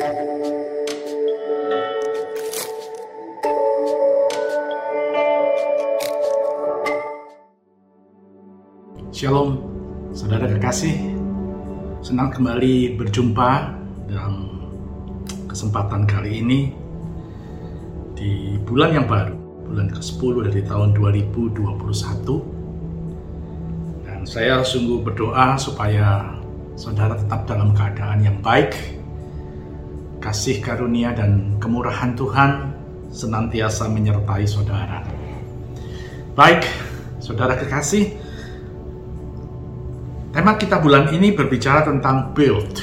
Shalom, saudara kekasih. Senang kembali berjumpa dalam kesempatan kali ini di bulan yang baru, bulan ke-10 dari tahun 2021. Dan saya sungguh berdoa supaya saudara tetap dalam keadaan yang baik. Kasih karunia dan kemurahan Tuhan senantiasa menyertai saudara. Baik, saudara kekasih, Tema kita bulan ini berbicara tentang build.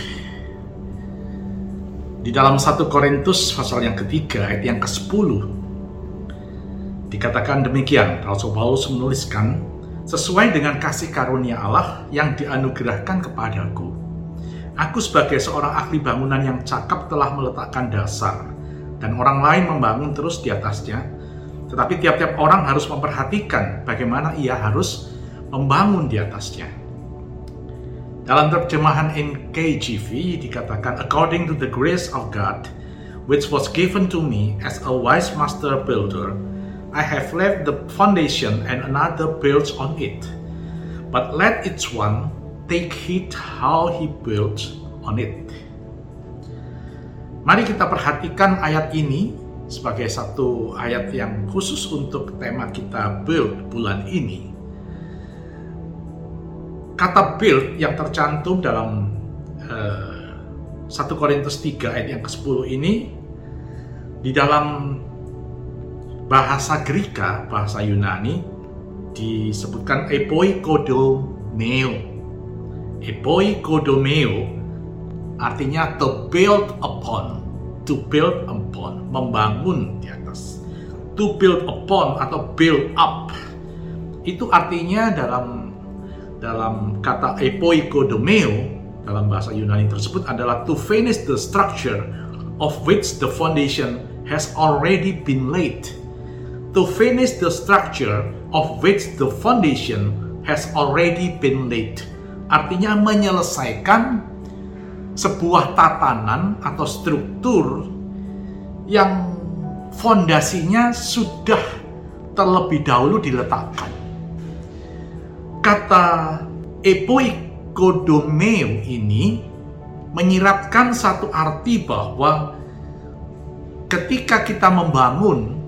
Di dalam 1 Korintus pasal yang ketiga ayat yang ke-10 dikatakan demikian, Rasul Paulus menuliskan sesuai dengan kasih karunia Allah yang dianugerahkan kepadaku. Aku sebagai seorang ahli bangunan yang cakap telah meletakkan dasar dan orang lain membangun terus di atasnya. Tetapi tiap-tiap orang harus memperhatikan bagaimana ia harus membangun di atasnya. Dalam terjemahan NKJV dikatakan, According to the grace of God, which was given to me as a wise master builder, I have left the foundation and another builds on it. But let each one take heed how he builds on it. Mari kita perhatikan ayat ini sebagai satu ayat yang khusus untuk tema kita build bulan ini kata build yang tercantum dalam uh, eh, 1 Korintus 3 ayat yang ke-10 ini di dalam bahasa Greka, bahasa Yunani disebutkan epoi kodomeo. Epoi kodomeo artinya to build upon, to build upon, membangun di atas. To build upon atau build up itu artinya dalam dalam kata epoikodomeo dalam bahasa Yunani tersebut adalah to finish the structure of which the foundation has already been laid. To finish the structure of which the foundation has already been laid. Artinya menyelesaikan sebuah tatanan atau struktur yang fondasinya sudah terlebih dahulu diletakkan. Kata epoikodomeo ini menyiratkan satu arti bahwa ketika kita membangun,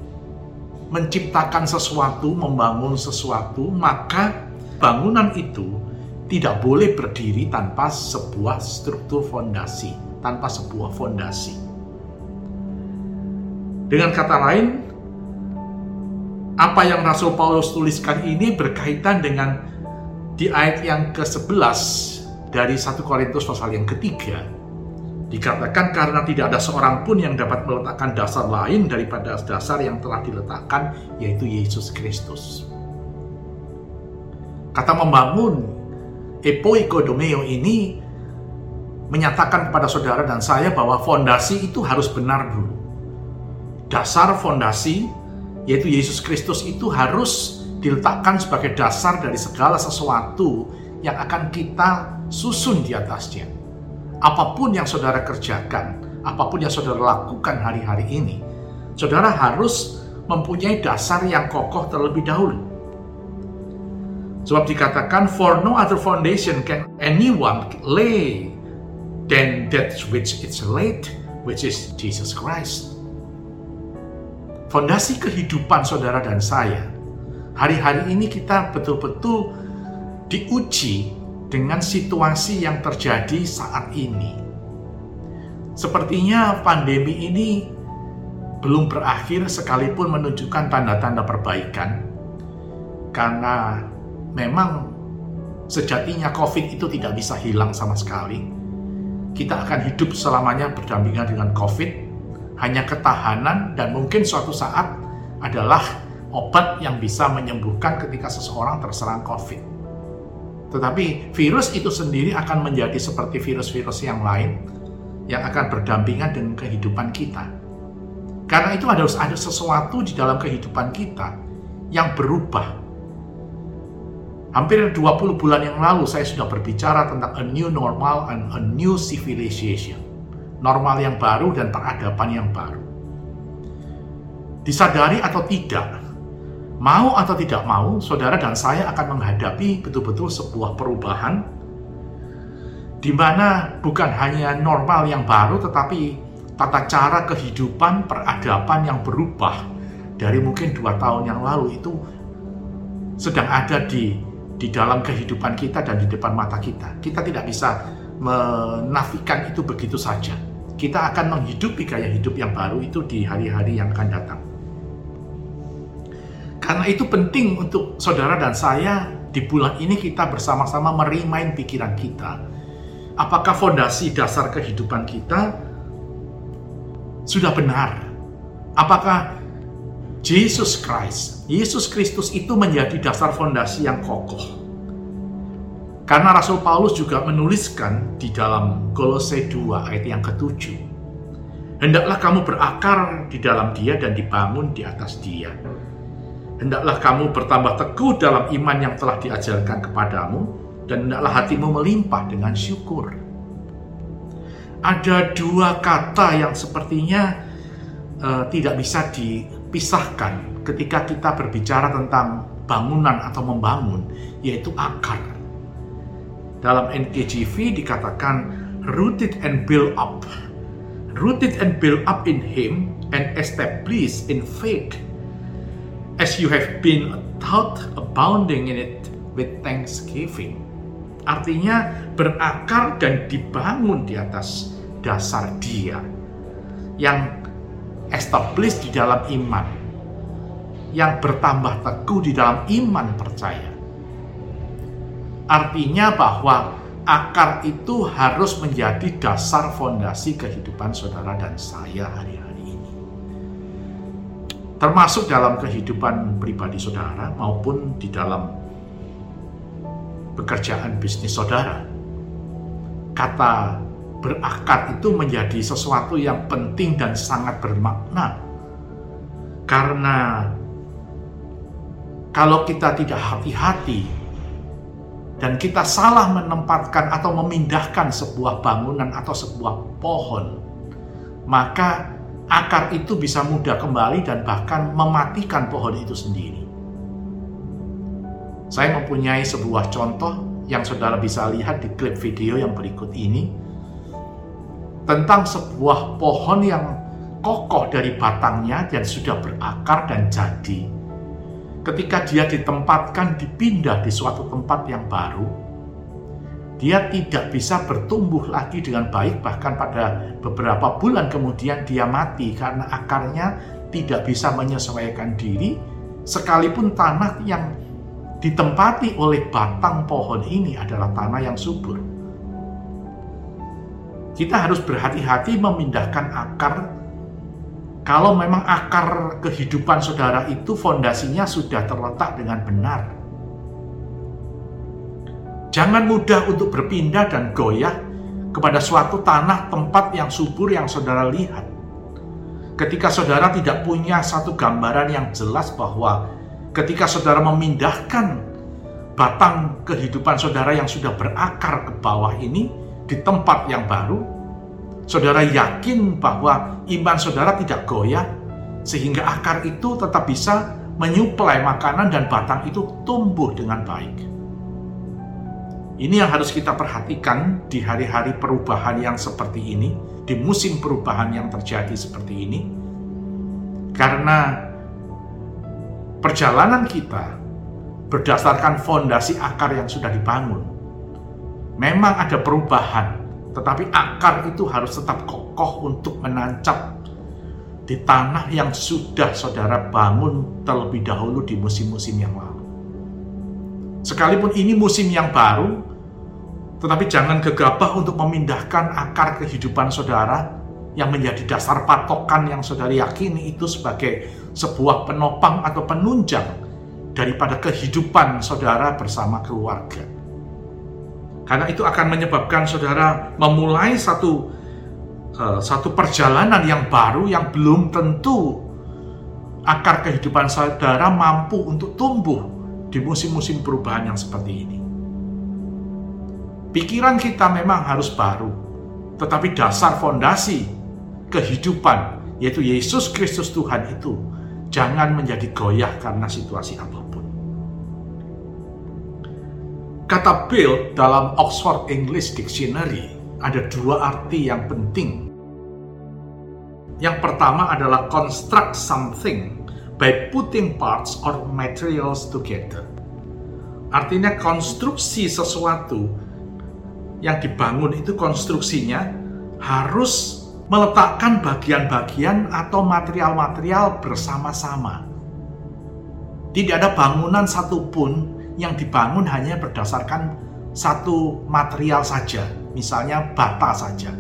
menciptakan sesuatu, membangun sesuatu, maka bangunan itu tidak boleh berdiri tanpa sebuah struktur fondasi, tanpa sebuah fondasi. Dengan kata lain, apa yang Rasul Paulus tuliskan ini berkaitan dengan di ayat yang ke-11 dari 1 Korintus pasal yang ketiga, dikatakan karena tidak ada seorang pun yang dapat meletakkan dasar lain daripada dasar yang telah diletakkan, yaitu Yesus Kristus. Kata membangun, epoikodomeo ini menyatakan kepada saudara dan saya bahwa fondasi itu harus benar dulu. Dasar fondasi, yaitu Yesus Kristus itu harus diletakkan sebagai dasar dari segala sesuatu yang akan kita susun di atasnya. Apa pun yang saudara kerjakan, apa pun yang saudara lakukan hari-hari ini, saudara harus mempunyai dasar yang kokoh terlebih dahulu. Sebab dikatakan, for no other foundation can anyone lay than that which is laid, which is Jesus Christ. Fondasi kehidupan saudara dan saya hari-hari ini kita betul-betul diuji dengan situasi yang terjadi saat ini. Sepertinya pandemi ini belum berakhir sekalipun menunjukkan tanda-tanda perbaikan. Karena memang sejatinya COVID itu tidak bisa hilang sama sekali. Kita akan hidup selamanya berdampingan dengan COVID, hanya ketahanan dan mungkin suatu saat adalah obat yang bisa menyembuhkan ketika seseorang terserang COVID. Tetapi virus itu sendiri akan menjadi seperti virus-virus yang lain yang akan berdampingan dengan kehidupan kita. Karena itu harus ada sesuatu di dalam kehidupan kita yang berubah. Hampir 20 bulan yang lalu saya sudah berbicara tentang a new normal and a new civilization. normal yang baru dan peradaban yang baru. Disadari atau tidak, mau atau tidak mau, saudara dan saya akan menghadapi betul-betul sebuah perubahan di mana bukan hanya normal yang baru, tetapi tata cara kehidupan, peradaban yang berubah dari mungkin dua tahun yang lalu itu sedang ada di di dalam kehidupan kita dan di depan mata kita. Kita tidak bisa menafikan itu begitu saja. Kita akan menghidupi gaya hidup yang baru itu di hari-hari yang akan datang. Karena itu penting untuk saudara dan saya di bulan ini kita bersama-sama merimain pikiran kita. Apakah fondasi dasar kehidupan kita sudah benar? Apakah Jesus Christ, Yesus Kristus itu menjadi dasar fondasi yang kokoh? Karena Rasul Paulus juga menuliskan di dalam Kolose 2 ayat yang ketujuh. Hendaklah kamu berakar di dalam dia dan dibangun di atas dia Hendaklah kamu bertambah teguh dalam iman yang telah diajarkan kepadamu, dan hendaklah hatimu melimpah dengan syukur. Ada dua kata yang sepertinya uh, tidak bisa dipisahkan ketika kita berbicara tentang bangunan atau membangun, yaitu akar. Dalam NKJV dikatakan rooted and built up. Rooted and built up in Him and established in faith as you have been taught abounding in it with thanksgiving. Artinya berakar dan dibangun di atas dasar dia yang established di dalam iman, yang bertambah teguh di dalam iman percaya. Artinya bahwa akar itu harus menjadi dasar fondasi kehidupan saudara dan saya hari-hari termasuk dalam kehidupan pribadi saudara maupun di dalam pekerjaan bisnis saudara. Kata berakar itu menjadi sesuatu yang penting dan sangat bermakna. Karena kalau kita tidak hati-hati dan kita salah menempatkan atau memindahkan sebuah bangunan atau sebuah pohon, maka akar itu bisa mudah kembali dan bahkan mematikan pohon itu sendiri. Saya mempunyai sebuah contoh yang saudara bisa lihat di klip video yang berikut ini tentang sebuah pohon yang kokoh dari batangnya dan sudah berakar dan jadi. Ketika dia ditempatkan dipindah di suatu tempat yang baru, dia tidak bisa bertumbuh lagi dengan baik bahkan pada beberapa bulan kemudian dia mati karena akarnya tidak bisa menyesuaikan diri sekalipun tanah yang ditempati oleh batang pohon ini adalah tanah yang subur. Kita harus berhati-hati memindahkan akar kalau memang akar kehidupan saudara itu fondasinya sudah terletak dengan benar Jangan mudah untuk berpindah dan goyah kepada suatu tanah tempat yang subur yang saudara lihat. Ketika saudara tidak punya satu gambaran yang jelas bahwa ketika saudara memindahkan batang kehidupan saudara yang sudah berakar ke bawah ini di tempat yang baru, saudara yakin bahwa iman saudara tidak goyah sehingga akar itu tetap bisa menyuplai makanan dan batang itu tumbuh dengan baik. Ini yang harus kita perhatikan di hari-hari perubahan yang seperti ini, di musim perubahan yang terjadi seperti ini. Karena perjalanan kita berdasarkan fondasi akar yang sudah dibangun. Memang ada perubahan, tetapi akar itu harus tetap kokoh untuk menancap di tanah yang sudah saudara bangun terlebih dahulu di musim-musim yang lalu. Sekalipun ini musim yang baru, tetapi jangan gegabah untuk memindahkan akar kehidupan saudara yang menjadi dasar patokan yang saudara yakini itu sebagai sebuah penopang atau penunjang daripada kehidupan saudara bersama keluarga. Karena itu akan menyebabkan saudara memulai satu uh, satu perjalanan yang baru yang belum tentu akar kehidupan saudara mampu untuk tumbuh di musim-musim perubahan yang seperti ini. Pikiran kita memang harus baru, Tetapi dasar fondasi kehidupan, yaitu Yesus Kristus Tuhan itu, jangan menjadi goyah karena situasi apa pun. Kata build dalam Oxford English Dictionary ada dua arti yang penting. Yang pertama adalah construct something by putting parts or materials together. Artinya konstruksi sesuatu yang dibangun itu konstruksinya harus meletakkan bagian-bagian atau material-material bersama-sama. Tidak ada bangunan satupun yang dibangun hanya berdasarkan satu material saja, misalnya bata saja.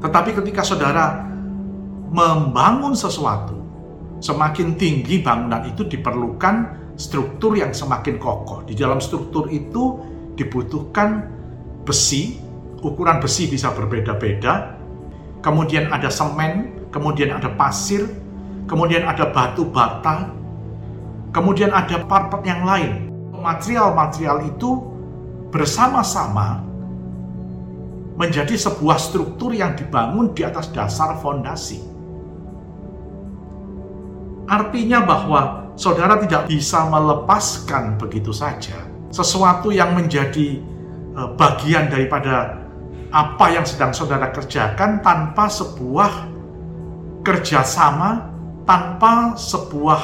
Tetapi ketika saudara membangun sesuatu, semakin tinggi bangunan itu diperlukan struktur yang semakin kokoh. Di dalam struktur itu dibutuhkan besi, ukuran besi bisa berbeda-beda, kemudian ada semen, kemudian ada pasir, kemudian ada batu bata, kemudian ada part-part yang lain material-material itu bersama-sama menjadi sebuah struktur yang dibangun di atas dasar fondasi. Artinya bahwa saudara tidak bisa melepaskan begitu saja sesuatu yang menjadi e, bagian daripada apa yang sedang saudara kerjakan tanpa sebuah kerjasama, tanpa sebuah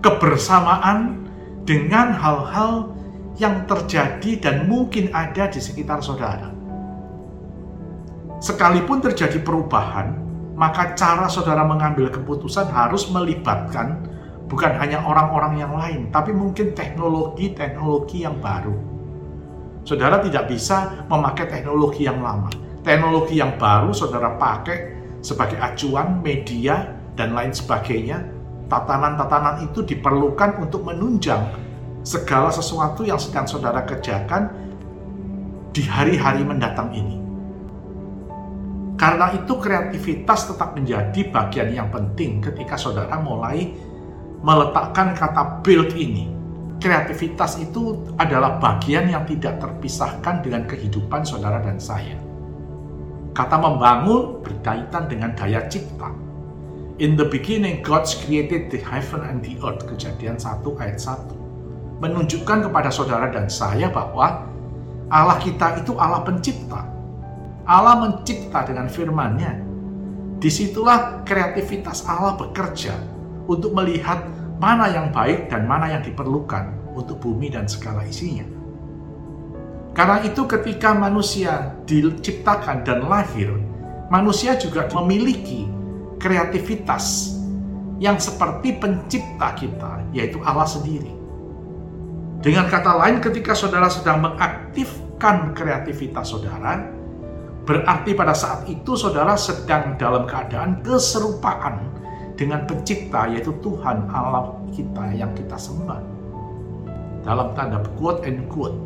kebersamaan dengan hal-hal yang terjadi dan mungkin ada di sekitar saudara. Sekalipun terjadi perubahan, maka cara saudara mengambil keputusan harus melibatkan bukan hanya orang-orang yang lain, tapi mungkin teknologi-teknologi yang baru. Saudara tidak bisa memakai teknologi yang lama. Teknologi yang baru saudara pakai sebagai acuan, media, dan lain sebagainya tatanan-tatanan itu diperlukan untuk menunjang segala sesuatu yang sedang saudara kerjakan di hari-hari mendatang ini. Karena itu kreativitas tetap menjadi bagian yang penting ketika saudara mulai meletakkan kata build ini. Kreativitas itu adalah bagian yang tidak terpisahkan dengan kehidupan saudara dan saya. Kata membangun berkaitan dengan daya cipta In the beginning, God created the heaven and the earth. Kejadian 1 ayat 1. Menunjukkan kepada saudara dan saya bahwa Allah kita itu Allah pencipta. Allah mencipta dengan firman-Nya. Di situlah kreativitas Allah bekerja untuk melihat mana yang baik dan mana yang diperlukan untuk bumi dan segala isinya. Karena itu ketika manusia diciptakan dan lahir, manusia juga memiliki kreativitas yang seperti pencipta kita, yaitu Allah sendiri. Dengan kata lain, ketika saudara sedang mengaktifkan kreativitas saudara, berarti pada saat itu saudara sedang dalam keadaan keserupaan dengan pencipta, yaitu Tuhan Allah kita yang kita sembah. Dalam tanda quote and quote.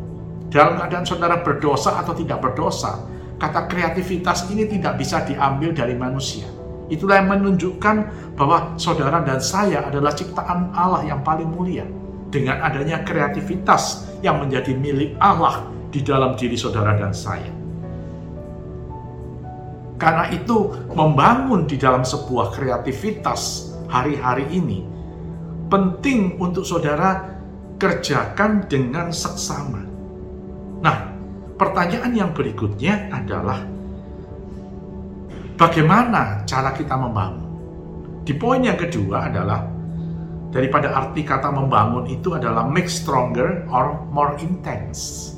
Dalam keadaan saudara berdosa atau tidak berdosa, kata kreativitas ini tidak bisa diambil dari manusia Itulah yang menunjukkan bahwa saudara dan saya adalah ciptaan Allah yang paling mulia. Dengan adanya kreativitas yang menjadi milik Allah di dalam diri saudara dan saya. Karena itu, membangun di dalam sebuah kreativitas hari-hari ini penting untuk saudara kerjakan dengan seksama. Nah, pertanyaan yang berikutnya adalah bagaimana cara kita membangun. Di poin yang kedua adalah daripada arti kata membangun itu adalah make stronger or more intense.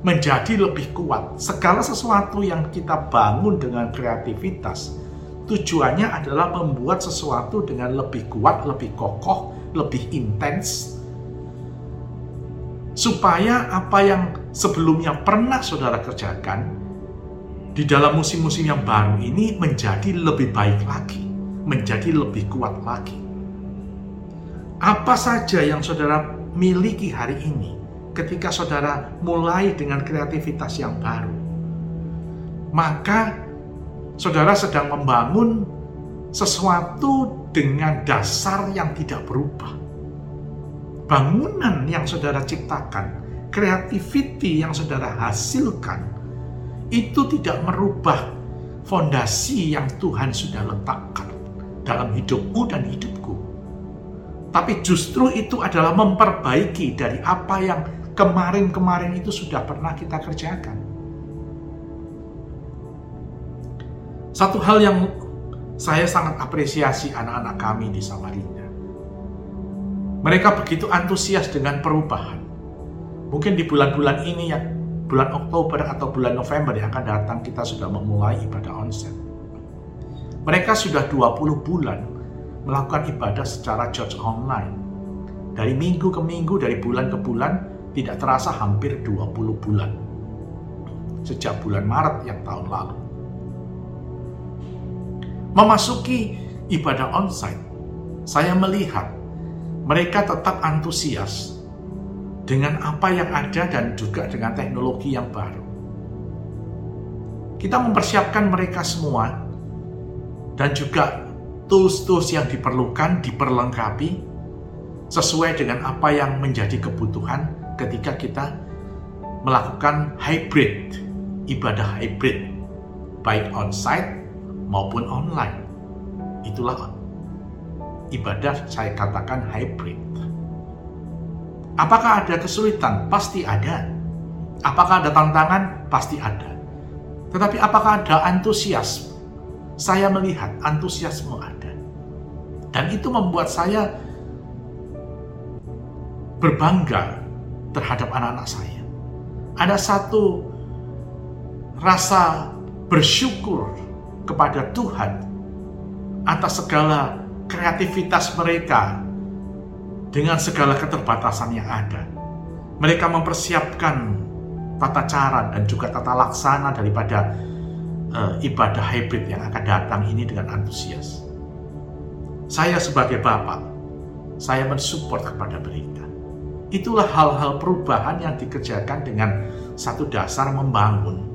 Menjadi lebih kuat. Segala sesuatu yang kita bangun dengan kreativitas, tujuannya adalah membuat sesuatu dengan lebih kuat, lebih kokoh, lebih intens, supaya apa yang sebelumnya pernah saudara kerjakan di dalam musim-musim yang baru ini menjadi lebih baik lagi, menjadi lebih kuat lagi. Apa saja yang saudara miliki hari ini, ketika saudara mulai dengan kreativitas yang baru, maka saudara sedang membangun sesuatu dengan dasar yang tidak berubah. Bangunan yang saudara ciptakan, creativity yang saudara hasilkan, itu tidak merubah fondasi yang Tuhan sudah letakkan dalam hidupmu dan hidupku. Tapi justru itu adalah memperbaiki dari apa yang kemarin-kemarin itu sudah pernah kita kerjakan. Satu hal yang saya sangat apresiasi anak-anak kami di Samarinda. Mereka begitu antusias dengan perubahan. Mungkin di bulan-bulan ini yang bulan Oktober atau bulan November yang akan datang kita sudah memulai ibadah onset. Mereka sudah 20 bulan melakukan ibadah secara church online. Dari minggu ke minggu, dari bulan ke bulan, tidak terasa hampir 20 bulan. Sejak bulan Maret yang tahun lalu. Memasuki ibadah onsite, saya melihat mereka tetap antusias dengan apa yang ada dan juga dengan teknologi yang baru. Kita mempersiapkan mereka semua dan juga tools-tools yang diperlukan diperlengkapi sesuai dengan apa yang menjadi kebutuhan ketika kita melakukan hybrid, ibadah hybrid, baik on-site maupun online. Itulah ibadah saya katakan hybrid. Apakah ada kesulitan? Pasti ada. Apakah ada tantangan? Pasti ada. Tetapi apakah ada antusias? Saya melihat antusiasme ada. Dan itu membuat saya berbangga terhadap anak-anak saya. Ada satu rasa bersyukur kepada Tuhan atas segala kreativitas mereka dengan segala keterbatasan yang ada. Mereka mempersiapkan tata cara dan juga tata laksana daripada uh, ibadah hybrid yang akan datang ini dengan antusias. Saya sebagai bapak, saya mensupport kepada mereka. Itulah hal-hal perubahan yang dikerjakan dengan satu dasar membangun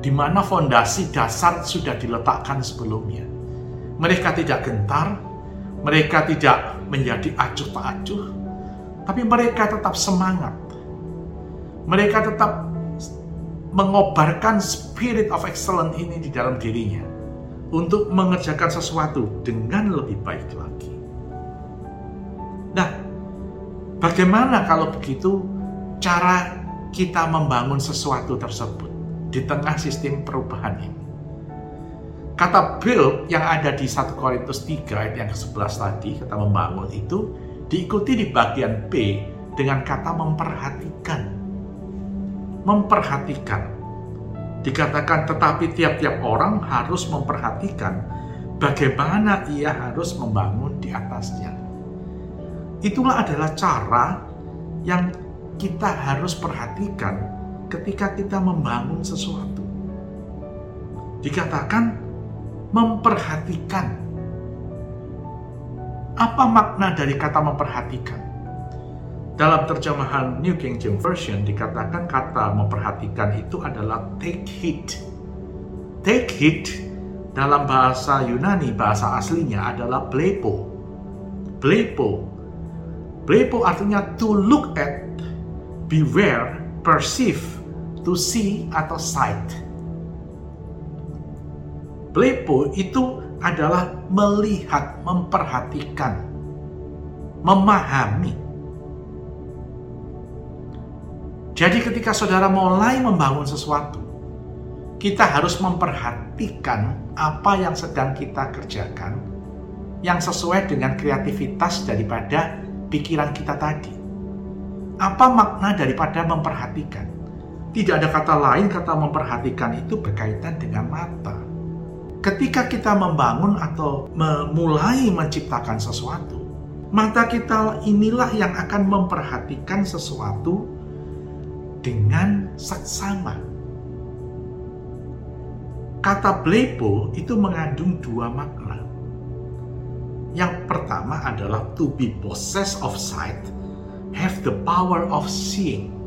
di mana fondasi dasar sudah diletakkan sebelumnya. Mereka tidak gentar, mereka tidak menjadi acuh tak acuh, tapi mereka tetap semangat. Mereka tetap mengobarkan spirit of excellence ini di dalam dirinya untuk mengerjakan sesuatu dengan lebih baik lagi. Nah, bagaimana kalau begitu cara kita membangun sesuatu tersebut? di tengah sistem perubahan ini. Kata build yang ada di 1 Korintus 3 ayat yang ke-11 tadi, kata membangun itu, diikuti di bagian B dengan kata memperhatikan. Memperhatikan. Dikatakan tetapi tiap-tiap orang harus memperhatikan bagaimana ia harus membangun di atasnya. Itulah adalah cara yang kita harus perhatikan ketika kita membangun sesuatu. Dikatakan memperhatikan. Apa makna dari kata memperhatikan? Dalam terjemahan New King James Version dikatakan kata memperhatikan itu adalah take heed. Take heed dalam bahasa Yunani, bahasa aslinya adalah blepo. Blepo. Blepo artinya to look at, beware, perceive, to see atau sight. Blepo itu adalah melihat, memperhatikan, memahami. Jadi ketika saudara mulai membangun sesuatu, kita harus memperhatikan apa yang sedang kita kerjakan yang sesuai dengan kreativitas daripada pikiran kita tadi. Apa makna daripada memperhatikan? Tidak ada kata lain kata memperhatikan itu berkaitan dengan mata. Ketika kita membangun atau memulai menciptakan sesuatu, mata kita inilah yang akan memperhatikan sesuatu dengan saksama. Kata blepo itu mengandung dua makna. Yang pertama adalah to be possessed of sight, have the power of seeing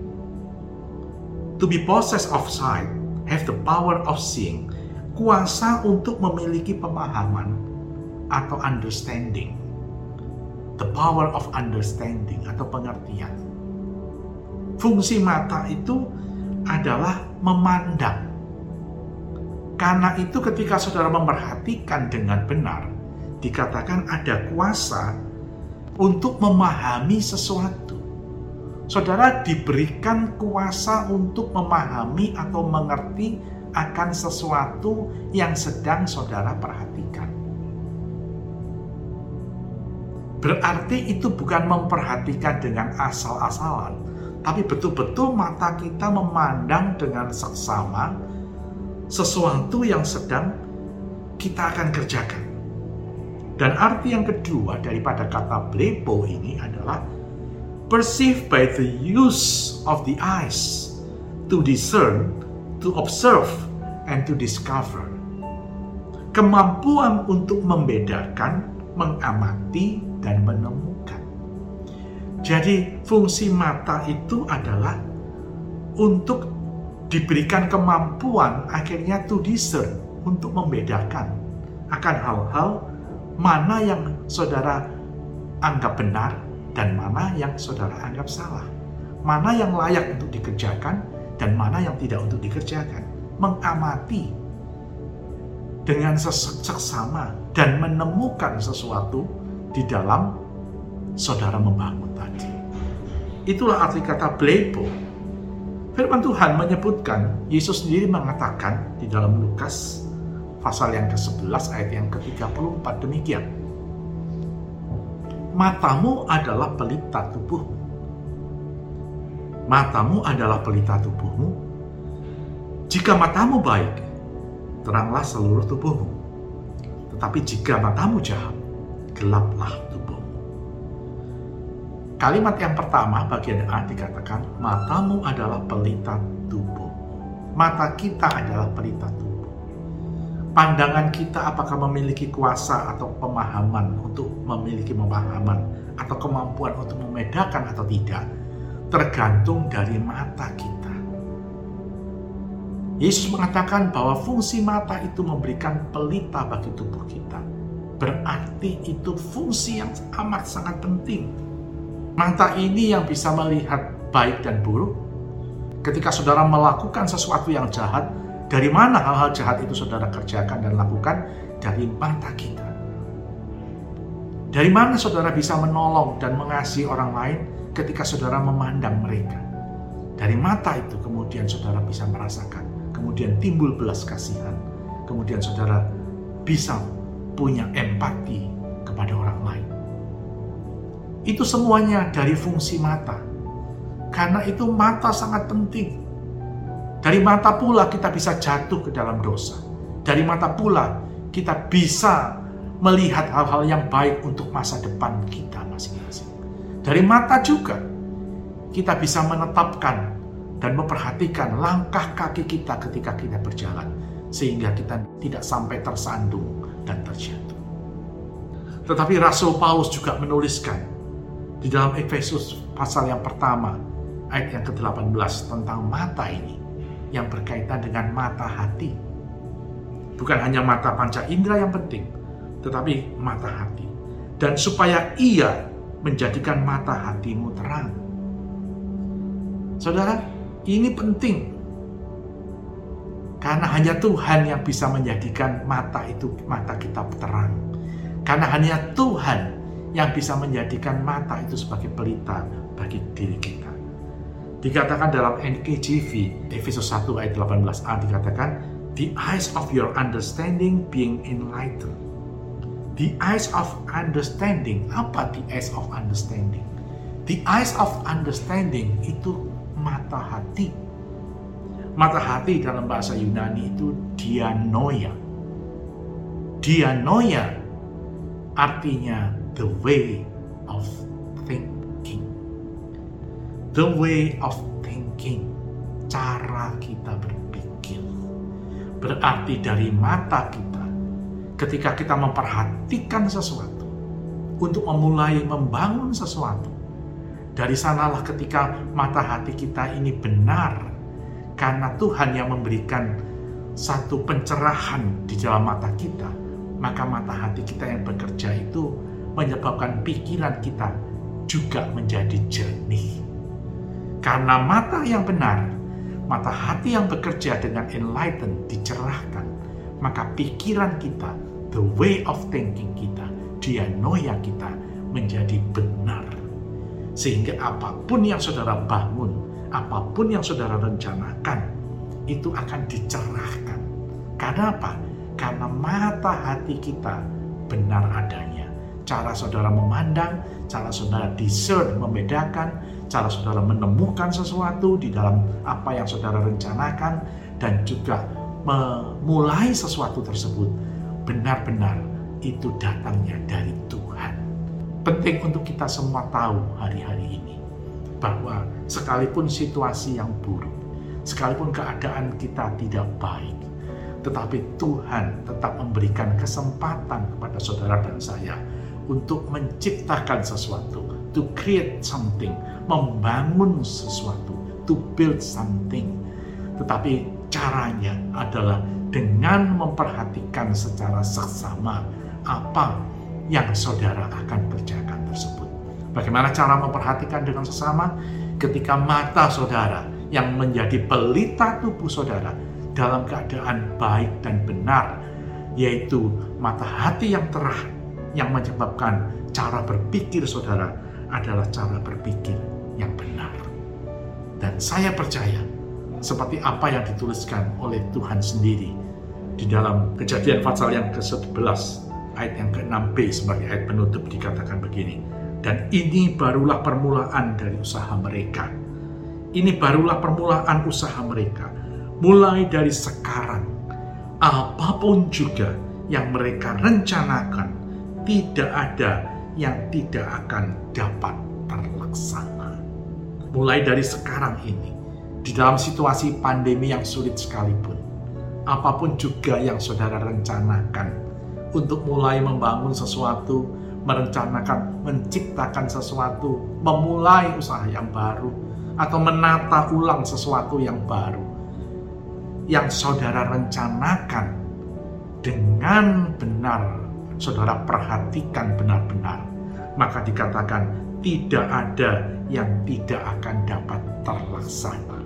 To be possessed of sight, have the power of seeing, kuasa untuk memiliki pemahaman atau understanding. The power of understanding atau pengertian. Fungsi mata itu adalah memandang. Karena itu ketika saudara memperhatikan dengan benar, dikatakan ada kuasa untuk memahami sesuatu. Saudara diberikan kuasa untuk memahami atau mengerti akan sesuatu yang sedang saudara perhatikan. Berarti itu bukan memperhatikan dengan asal-asalan, tapi betul-betul mata kita memandang dengan seksama sesuatu yang sedang kita akan kerjakan. Dan arti yang kedua daripada kata blepo ini adalah perceive by the use of the eyes to discern, to observe, and to discover. Kemampuan untuk membedakan, mengamati, dan menemukan. Jadi fungsi mata itu adalah untuk diberikan kemampuan akhirnya to discern untuk membedakan akan hal-hal mana yang saudara anggap benar dan mana yang saudara anggap salah. Mana yang layak untuk dikerjakan dan mana yang tidak untuk dikerjakan. Mengamati dengan seksama dan menemukan sesuatu di dalam saudara membangun tadi. Itulah arti kata blepo. Firman Tuhan menyebutkan, Yesus sendiri mengatakan di dalam Lukas pasal yang ke-11 ayat yang ke-34 demikian. Matamu adalah pelita tubuhmu. Matamu adalah pelita tubuhmu. Jika matamu baik, teranglah seluruh tubuhmu. Tetapi jika matamu jahat, gelaplah tubuhmu. Kalimat yang pertama bagian A dikatakan, matamu adalah pelita tubuh. Mata kita adalah pelita tubuh. Pandangan kita apakah memiliki kuasa atau pemahaman untuk memiliki pemahaman atau kemampuan untuk membedakan atau tidak, tergantung dari mata kita. Yesus mengatakan bahwa fungsi mata itu memberikan pelita bagi tubuh kita berarti itu fungsi yang amat sangat penting. Mata ini yang bisa melihat baik dan buruk. Ketika saudara melakukan sesuatu yang jahat, dari mana hal-hal jahat itu saudara kerjakan dan lakukan? Dari mata kita. Dari mana saudara bisa menolong dan mengasihi orang lain ketika saudara memandang mereka? Dari mata itu kemudian saudara bisa merasakan, kemudian timbul belas kasihan, kemudian saudara bisa punya empati kepada orang lain. Itu semuanya dari fungsi mata. Karena itu mata sangat penting. Dari mata pula kita bisa jatuh ke dalam dosa. Dari mata pula kita bisa melihat hal-hal yang baik untuk masa depan kita masing-masing. Dari mata juga kita bisa menetapkan dan memperhatikan langkah kaki kita ketika kita berjalan sehingga kita tidak sampai tersandung dan terjatuh. Tetapi Rasul Paulus juga menuliskan di dalam Efesus pasal yang pertama ayat yang ke-18 tentang mata ini yang berkaitan dengan mata hati. Bukan hanya mata panca indera yang penting, tetapi mata hati. Dan supaya ia menjadikan mata hatimu terang. Saudara, ini penting karena hanya Tuhan yang bisa menjadikan mata itu mata kita terang. Karena hanya Tuhan yang bisa menjadikan mata itu sebagai pelita bagi diri kita. Dikatakan dalam NKJV Efesus 1 ayat 18a dikatakan the eyes of your understanding being enlightened. The eyes of understanding, apa the eyes of understanding? The eyes of understanding itu mata hati Mata hati dalam bahasa Yunani itu dianoia. Dianoia artinya the way of thinking. The way of thinking. Cara kita berpikir. Berarti dari mata kita ketika kita memperhatikan sesuatu untuk memulai membangun sesuatu. Dari sanalah ketika mata hati kita ini benar karena Tuhan yang memberikan satu pencerahan di dalam mata kita, maka mata hati kita yang bekerja itu menyebabkan pikiran kita juga menjadi jernih. Karena mata yang benar, mata hati yang bekerja dengan enlighten, dicerahkan, maka pikiran kita, the way of thinking kita, dianoia kita menjadi benar. Sehingga apa pun yang saudara bangun, apa pun yang saudara rencanakan, itu akan dicerahkan. Karena apa? Karena mata hati kita benar adanya. Cara saudara memandang, cara saudara discern, membedakan, cara saudara menemukan sesuatu di dalam apa yang saudara rencanakan, dan juga memulai sesuatu tersebut benar-benar itu datangnya dari Tuhan. Penting untuk kita semua tahu hari-hari ini bahwa sekalipun situasi yang buruk, sekalipun keadaan kita tidak baik, tetapi Tuhan tetap memberikan kesempatan kepada saudara dan saya untuk menciptakan sesuatu, to create something, membangun sesuatu, to build something. Tetapi caranya adalah dengan memperhatikan secara seksama apa yang saudara akan kerjakan tersebut. Bagaimana cara memperhatikan dengan sesama? Ketika mata saudara yang menjadi pelita tubuh saudara dalam keadaan baik dan benar, yaitu mata hati yang terah yang menyebabkan cara berpikir saudara adalah cara berpikir yang benar. Dan saya percaya, seperti apa yang dituliskan oleh Tuhan sendiri di dalam kejadian pasal yang ke-11 ayat yang ke-6b sebagai ayat penutup dikatakan begini dan ini barulah permulaan dari usaha mereka ini barulah permulaan usaha mereka mulai dari sekarang, apa pun juga yang mereka rencanakan, tidak ada yang tidak akan dapat terlaksana. Mulai dari sekarang ini, di dalam situasi pandemi yang sulit sekalipun, apa pun juga yang saudara rencanakan. Untuk mulai membangun sesuatu, merencanakan, menciptakan sesuatu, memulai usaha yang baru, atau menata ulang sesuatu yang baru. Yang saudara rencanakan dengan benar, saudara perhatikan benar-benar, maka dikatakan tidak ada yang tidak akan dapat terlaksana.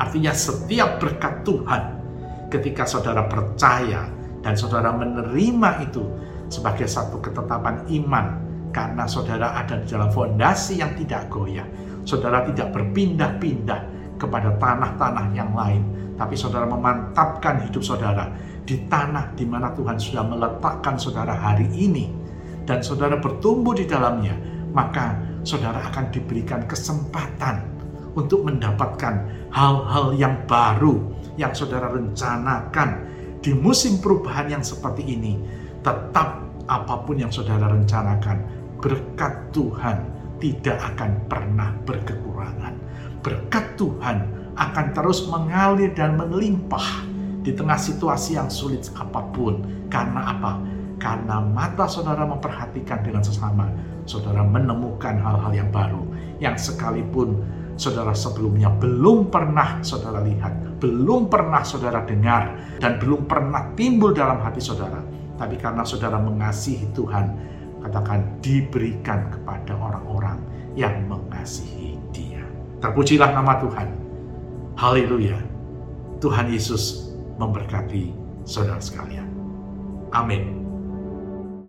Artinya setiap berkat Tuhan ketika saudara percaya dan saudara menerima itu sebagai satu ketetapan iman karena saudara ada di dalam fondasi yang tidak goyah. Saudara tidak berpindah-pindah kepada tanah-tanah yang lain, tapi saudara memantapkan hidup saudara di tanah di mana Tuhan sudah meletakkan saudara hari ini dan saudara bertumbuh di dalamnya, maka saudara akan diberikan kesempatan untuk mendapatkan hal-hal yang baru yang saudara rencanakan di musim perubahan yang seperti ini. Tetap apa pun yang saudara rencanakan, berkat Tuhan tidak akan pernah berkekurangan. Berkat Tuhan akan terus mengalir dan melimpah di tengah situasi yang sulit apa pun. Karena apa? Karena mata saudara memperhatikan dengan sesama, saudara menemukan hal-hal yang baru yang sekalipun saudara sebelumnya belum pernah saudara lihat, belum pernah saudara dengar, dan belum pernah timbul dalam hati saudara. Tapi karena saudara mengasihi Tuhan, katakan diberikan kepada orang-orang yang mengasihi Dia. Terpujilah nama Tuhan. Haleluya. Tuhan Yesus memberkati saudara sekalian. Amin.